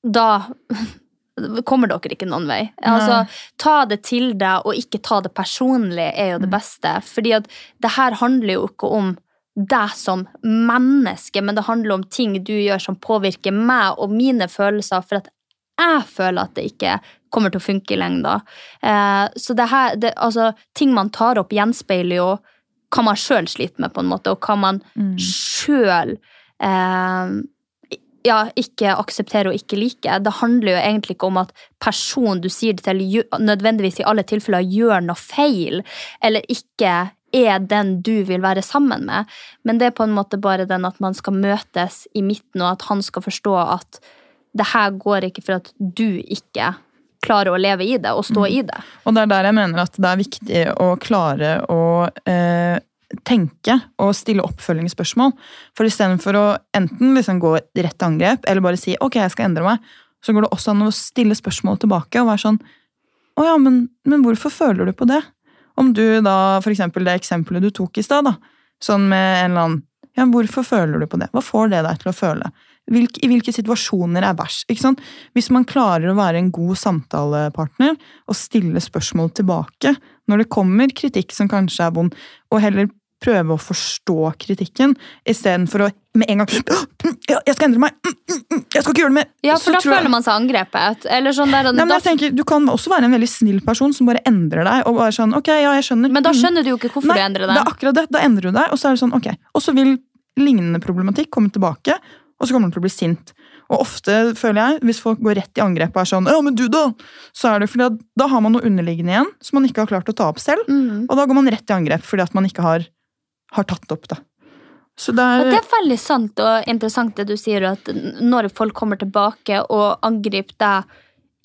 da [laughs] kommer dere ikke noen vei. Altså, ta det til deg, og ikke ta det personlig, er jo det beste. Fordi at det her handler jo ikke om deg som menneske, men det handler om ting du gjør som påvirker meg og mine følelser, for at jeg føler at det ikke kommer til å funke i lengda. Eh, så det her, det, altså, ting man tar opp, gjenspeiler jo hva man sjøl sliter med, på en måte, og hva man sjøl eh, ja, ikke aksepterer og ikke liker. Det handler jo egentlig ikke om at personen du sier det til, nødvendigvis i alle tilfeller gjør noe feil, eller ikke er den du vil være sammen med. Men det er på en måte bare den at man skal møtes i midten, og at han skal forstå at det her går ikke for at du ikke klarer å leve i det og stå i det. Og det er der jeg mener at det er viktig å klare å eh, tenke og stille oppfølgingsspørsmål. For istedenfor å enten liksom gå rett til angrep eller bare si ok, jeg skal endre meg, så går det også an å stille spørsmål tilbake og være sånn å ja, men, men hvorfor føler du på det? Om du da, for eksempel det eksempelet du tok i stad, sånn med en eller annen Ja, Hvorfor føler du på det? Hva får det deg til å føle? Hvilke, I hvilke situasjoner er verst? Hvis man klarer å være en god samtalepartner og stille spørsmål tilbake når det kommer kritikk som kanskje er vond, og heller prøve å forstå kritikken istedenfor å med en gang [gasps] «Ja, Jeg skal endre meg! Jeg skal ikke gjøre det mer! Ja, for da føler man seg angrepet. Eller sånn der, Nei, da, tenker, Du kan også være en veldig snill person som bare endrer deg. og bare sånn, ok, ja, jeg skjønner. men da Mm. skjønner du jo ikke hvorfor Nei, du endrer Det deg. er akkurat det. Da endrer du deg, og så er det sånn, ok. Og så vil lignende problematikk komme tilbake, og så kommer du til å bli sint. Og ofte, føler jeg, hvis folk går rett i angrep og er sånn 'Ja, men du, da?' Så er det fordi da har man noe underliggende igjen som man ikke har klart å ta opp selv. Mm. Og da går man rett i angrep fordi at man ikke har, har tatt opp da. Så det er, det veldig sant og interessant det du sier, at når folk kommer tilbake og angriper deg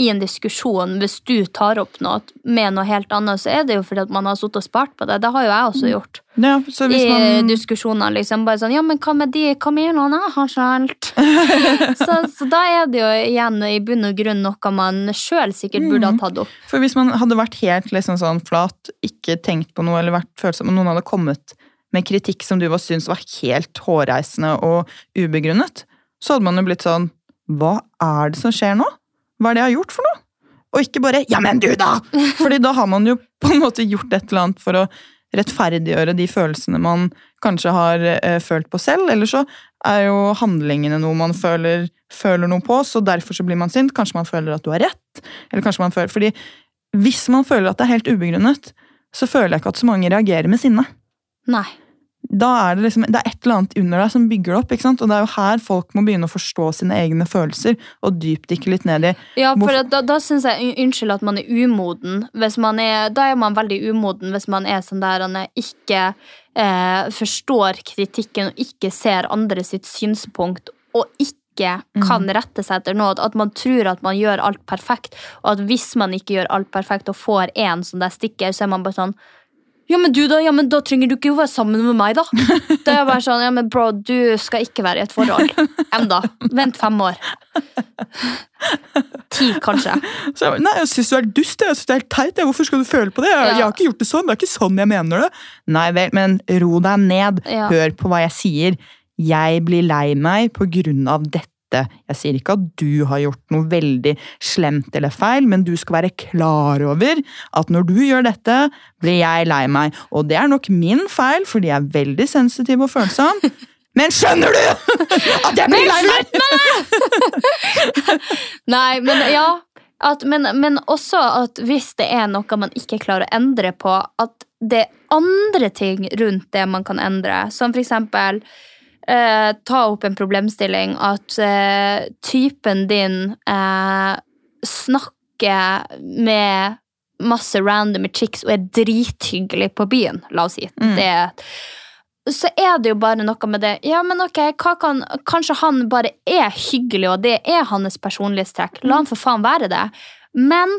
i en diskusjon, hvis du tar opp noe med noe helt annet, så er det jo fordi at man har sittet og spart på det. Det har jo jeg også gjort. ja, så hvis I diskusjoner, liksom. Bare sånn Ja, men hva med de? Noen? Jeg har skjelt. [laughs] så, så da er det jo igjen i bunn og grunn noe man sjøl sikkert burde Mm. ha tatt opp. For hvis man hadde vært helt liksom sånn flat, ikke tenkt på noe, eller vært følsom, og noen hadde kommet med kritikk som du var syntes var helt hårreisende og ubegrunnet, så hadde man jo blitt sånn Hva er det som skjer nå? Hva er det jeg har gjort for noe? Og ikke bare Ja, men du, da! [laughs] Fordi da har man jo på en måte gjort et eller annet for å rettferdiggjøre de følelsene man kanskje har eh, følt på selv. Eller så er jo handlingene noe man føler, føler noe på, så derfor så blir man sint. Kanskje man føler at du har rett. Eller kanskje man føler, fordi hvis man føler at det er helt ubegrunnet, så føler jeg ikke at så mange reagerer med sinne. Nei. Da er det liksom, det er et eller annet under deg som bygger det opp. ikke sant? Og det er jo her folk må begynne å forstå sine egne følelser og dypdykke litt ned i Ja, for Hvorfor- da, da syns jeg Unnskyld at man er umoden. Er, da er man veldig umoden hvis man er sånn der han ikke eh, forstår kritikken og ikke ser andre sitt synspunkt og ikke kan rette seg etter noe. At man tror at man gjør alt perfekt, og at hvis man ikke gjør alt perfekt og får en sånn der stikker, så er man bare sånn ja, men du da, ja, men da trenger du ikke å være sammen med meg, da. [laughs] Da er jeg bare sånn, ja, men bro, du skal ikke være i et forhold. Enda. Vent fem år. Ti, kanskje. Så Nei, jeg syns du er dust. Jeg synes det er helt teit. Hvorfor skal du føle på det? Jeg, Ja. jeg har ikke gjort det sånn. Det er ikke sånn jeg mener det. Nei vel, men ro deg ned. Ja. Hør på hva jeg sier. Jeg blir lei meg på grunn av dette. Jeg sier ikke at du har gjort noe veldig slemt eller feil, men du skal være klar over at når du gjør dette, blir jeg lei meg. Og det er nok min feil, fordi jeg er veldig sensitiv og følsom. [laughs] Men skjønner du at jeg blir lei meg?! [laughs] Nei, men ja. At, men, men også at hvis det er noe man ikke klarer å endre på, at det er andre ting rundt det man kan endre. Som for eksempel eh, ta opp en problemstilling at eh, typen din eh, snakker med masse random chicks og er drithyggelig på byen, la oss si. Mm. Det så er det jo bare noe med det Ja, men ok, hva kan, Kanskje han bare er hyggelig, og det er hans personlighetstrekk. La han for faen være det. Men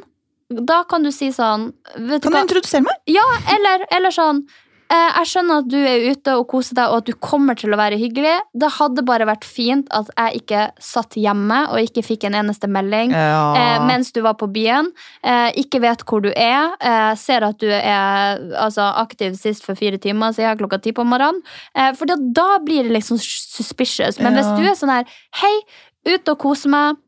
da kan du si sånn vet Kan du hva? introdusere meg? Ja, eller, eller sånn Jeg skjønner at du er ute og koser deg, og at du kommer til å være hyggelig. Det hadde bare vært fint at jeg ikke satt hjemme og ikke fikk en eneste melding eh, mens du var på byen. Eh, ikke vet hvor du er. Eh, ser at du er altså, aktiv sist for fire timer, er klokka ti på morgenen. Eh, for da, blir det liksom suspicious. Men hvis du er sånn her Hei, ute og kose meg.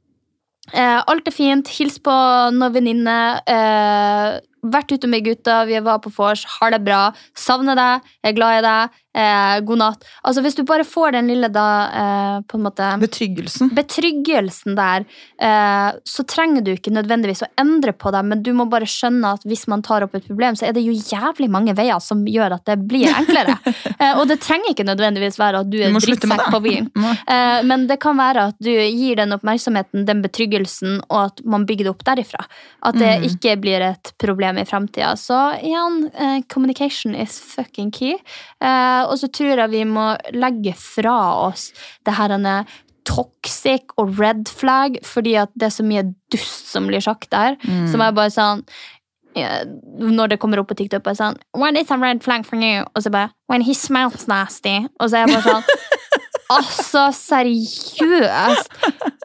Eh, alt er fint. Hils på noen venninner. Eh, vært ute med gutta, vi var på vors, har det bra. Savner deg, er glad i deg. Eh, god natt. Altså Hvis du bare får den lille da, eh, på en måte Betryggelsen. betryggelsen der, eh, så trenger du ikke nødvendigvis å endre på det, men du må bare skjønne at hvis man tar opp et problem, så er det jo jævlig mange veier som gjør at det blir enklere. [laughs] eh, og det trenger ikke nødvendigvis være at du er drittsekk på bilen, Eh, men det kan være at du gir den oppmerksomheten, den betryggelsen, og at man bygger det opp derifra. At det mm. ikke blir et problem i framtida. Så igjen, eh, communication is fucking key. Eh, og så tror jeg vi må legge fra oss det her toxic og red flag, fordi at det er så mye dust som blir sagt der. Mm. Som er bare sånn Når det kommer opp på TikTok, bare sånn When is a red flag for you? Og så bare When he smells nasty. Og så er jeg bare sånn [laughs] Altså, seriøst!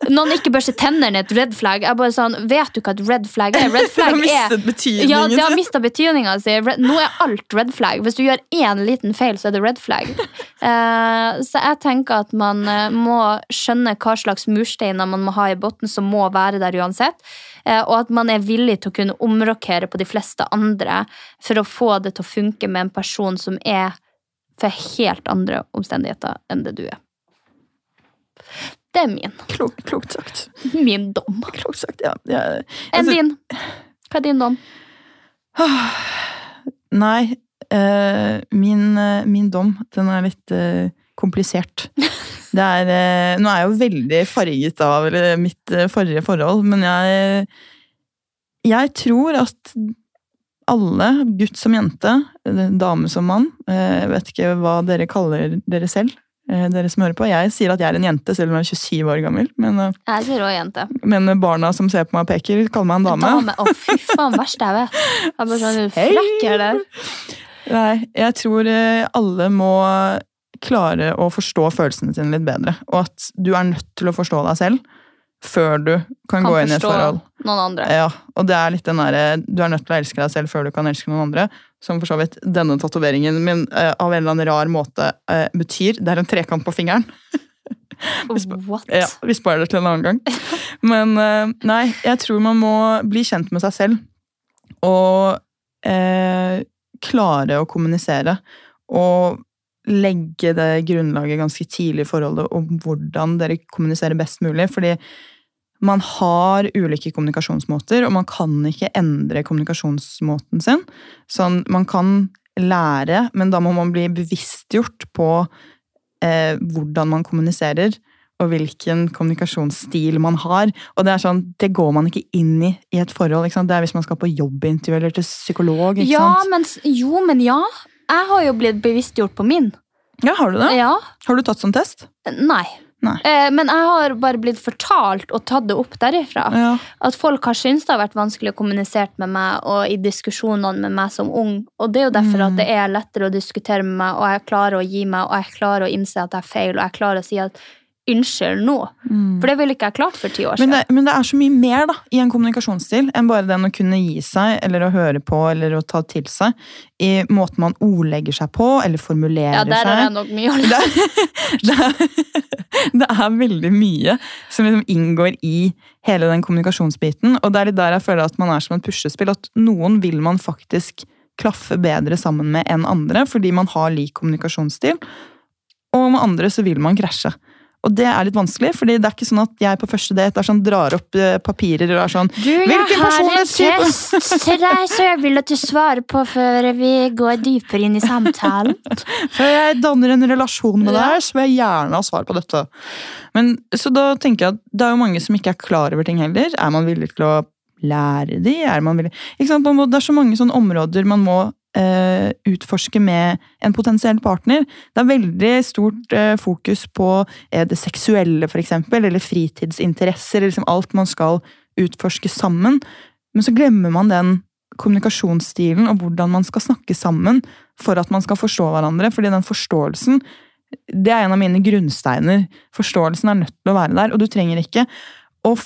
Noen ikke børster tennene er et red flag. Jeg bare sånn, Vet du hva et red flag er? Red [laughs] Det flag har er mistet betydningen Ja, det har mista betydninga si. Nå er alt red flag. Hvis du gjør én liten feil, så er det red flag. [laughs] Eh, så jeg tenker at man eh, må skjønne hva slags mursteiner man må ha i bunnen, som må være der uansett. Eh, og at man er villig til å kunne omrokere på de fleste andre for å få det til å funke med en person som er for helt andre omstendigheter enn det du er. Det er min. Klok, klokt sagt. Min dom. Klokt sagt, ja. ja. Enn Altså- din? Hva er din dom? Nei, uh, min, uh, min dom, den er litt uh, komplisert. [laughs] Det er, nå er jeg jo veldig farget av mitt forrige forhold, men jeg, jeg tror at alle, gutt som jente, dame som mann, jeg vet ikke hva dere kaller dere selv, dere som hører på. Jeg sier at jeg er en jente, selv om jeg er 27 år gammel, men, eh, Jeg sier også jente. men barna som ser på meg og peker, kaller meg en dame. Dame. Å, fy faen, verst jeg. Jeg er bare sånn, du [laughs] Hei! er der. Nei, jeg tror eh, alle må klare å forstå følelsene sine litt bedre. Og at du er nødt til å forstå deg selv før du kan, Kan gå inn i et forhold. noen andre. Ja, og det er litt den derre Du er nødt til å elske deg selv før du kan elske noen andre. Som for så vidt denne tatoveringen min uh, av en eller annen rar måte uh, betyr. Det er en trekant på fingeren. [laughs] What? Ja, Vi sparer det til en annen gang. [laughs] Men uh, nei, jeg tror man må bli kjent med seg selv. Og eh, klare å kommunisere. Og legge det grunnlaget ganske tidlig i forholdet om hvordan dere kommuniserer best mulig. Fordi man har ulike kommunikasjonsmåter, og man kan ikke endre kommunikasjonsmåten sin. Sånn, man kan lære, men da må man bli bevisstgjort på eh, hvordan man kommuniserer, og hvilken kommunikasjonsstil man har. Og det er sånn, det går man ikke inn i i et forhold. Ikke sant? Det er hvis man skal på jobbintervju eller til psykolog. ikke Ja, sant? men, jo, men ja. Jeg har jo blitt bevisstgjort på min. Ja, har du det? Ja. Har du tatt sånn test? Nei. Eh, men jeg har bare blitt fortalt og tatt det opp derifra. Ja. At folk har syntes det har vært vanskelig å kommunisere med meg og i diskusjonene med meg som ung. Og det er jo derfor Mm. at det er lettere å diskutere med meg, og jeg klarer å gi meg, og jeg klarer å innse at jeg er feil, og jeg klarer å si at unnskyld nå. For det ville ikke jeg klart for ti år siden. Men det, men det er så mye mer da, i en kommunikasjonsstil enn bare den å kunne gi seg, eller å høre på, eller å ta til seg. I måten man ordlegger seg på, eller formulerer seg. ja, der seg. det nok mye å lære. [laughs] det, er, [laughs] det er veldig mye som liksom inngår i hele den kommunikasjonsbiten. Og det er litt der jeg føler at man er som et puslespill. At noen vil man faktisk klaffe bedre sammen med enn andre, fordi man har lik kommunikasjonsstil. Og med andre så vil man krasje. Og det er litt vanskelig, fordi det er ikke sånn at jeg på første date er sånn, drar opp eh, papirer og er sånn Du, jeg har en [laughs] test til deg så jeg vil at du svarer på før vi går dypere inn i samtalen. [laughs] Før jeg danner en relasjon med deg, så vil jeg gjerne ha svar på dette. Men, så da tenker jeg at det er jo mange som ikke er klar over ting heller. Er man villig til å lære de? Er man villig... Ikke sant? Det er så mange sånne områder man må eh, utforske med en potensiell partner. Det er veldig stort uh, fokus på uh, det seksuelle, eksempel, eller fritidsinteresser, liksom alt man skal utforske sammen. Men så glemmer man den kommunikasjonsstilen og hvordan man skal snakke sammen for at man skal forstå hverandre. fordi den forståelsen det er en av mine grunnsteiner. Forståelsen er nødt til å være der, og du trenger ikke å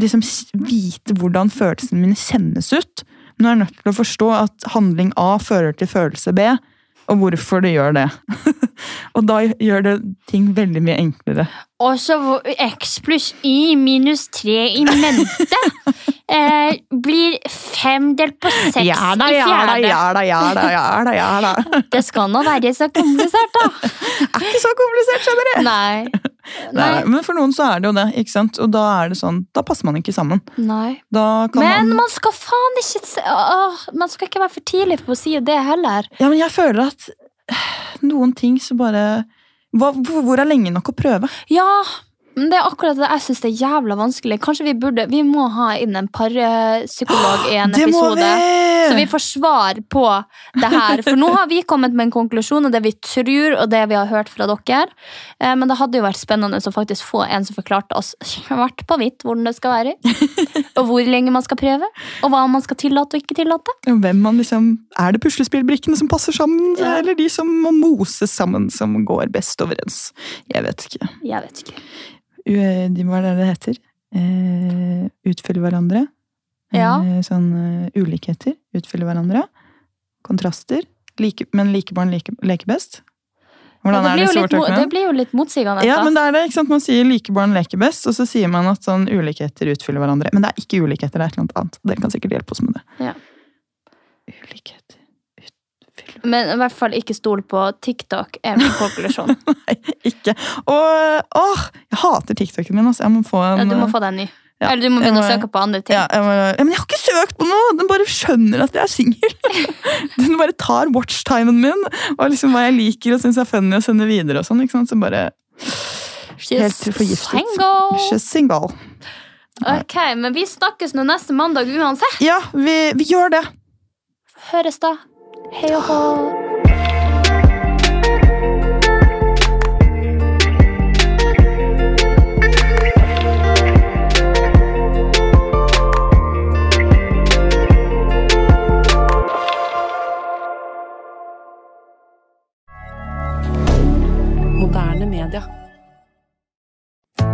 liksom vite hvordan følelsene mine kjennes ut. Men du er nødt til å forstå at handling A fører til følelse B, og hvorfor det gjør det. [laughs] og da gjør det ting veldig mye enklere. Og så x pluss y minus 3 i mente eh, blir fem delt på seks i fjerde. ja da, ja da, ja da, ja da. [laughs] Det skal nå være så komplisert, da. [laughs] Er ikke så komplisert, skjønner du. [laughs] Nei. Nei, men for noen så er det jo det, ikke sant? Og da er det sånn, da passer man ikke sammen. Nei. Da kan Men man... man skal faen ikke se- åh, Man skal ikke være for tidlig på å si det heller. Ja, men jeg føler at [sighs] noen ting så bare hvor, hvor er lenge nok å prøve? Ja, Men det er akkurat det jeg syns er jævla vanskelig. Kanskje vi burde Vi må ha inn en parpsykolog i en [gasps] Det episode. vi! Så vi får svar på det her. For nå har vi kommet med en konklusjon, og det vi tror, og det vi har hørt fra dere. Eh, Men det hadde jo vært spennende å faktisk få en som forklarte oss svart på hvitt hvordan det skal være. [laughs] Og hvor lenge man skal prøve, og hva man skal tillate og ikke tillate. Hvem man liksom, Er det puslespillbrikkene som passer sammen, Ja. eller de som må moses sammen, som går best overens? Jeg vet ikke. Jeg vet ikke. Hva er det det heter? Eh, utfylle hverandre. Ja. Eh, sånn eh, ulikheter. Utfylle hverandre. Kontraster. Like, men like barn like, leker best. Hvordan er det, det blir jo litt, det blir jo litt motsigende. Ja, men det er det, ikke sant? Man sier like barn leker best, og så sier man at sånn ulikheter utfyller hverandre. Men det er ikke ulikheter, det er et eller annet annet. Dere kan sikkert hjelpe oss med det. Ja. Ulikheter Men i hvert fall ikke stol på TikTok, er min [laughs] konklusjon. Nei, ikke. Og åh, jeg hater TikToken min. Altså. Jeg må få en Ja, du må få deg en ny. Ja. Eller du må begynne å søke på andre ting. Ja, jeg må, ja, men jeg har ikke søkt på noe! Den bare skjønner at jeg er singel. [laughs] Den bare tar watchtimen min og liksom hva jeg liker og syns er funny og sender videre. og sånn, ikke sant? Så bare helt She's forgiftet. single. She's single. Ok, men vi snakkes nå neste mandag uansett. Ja, vi, vi gjør det. Høres da. Hei og hå.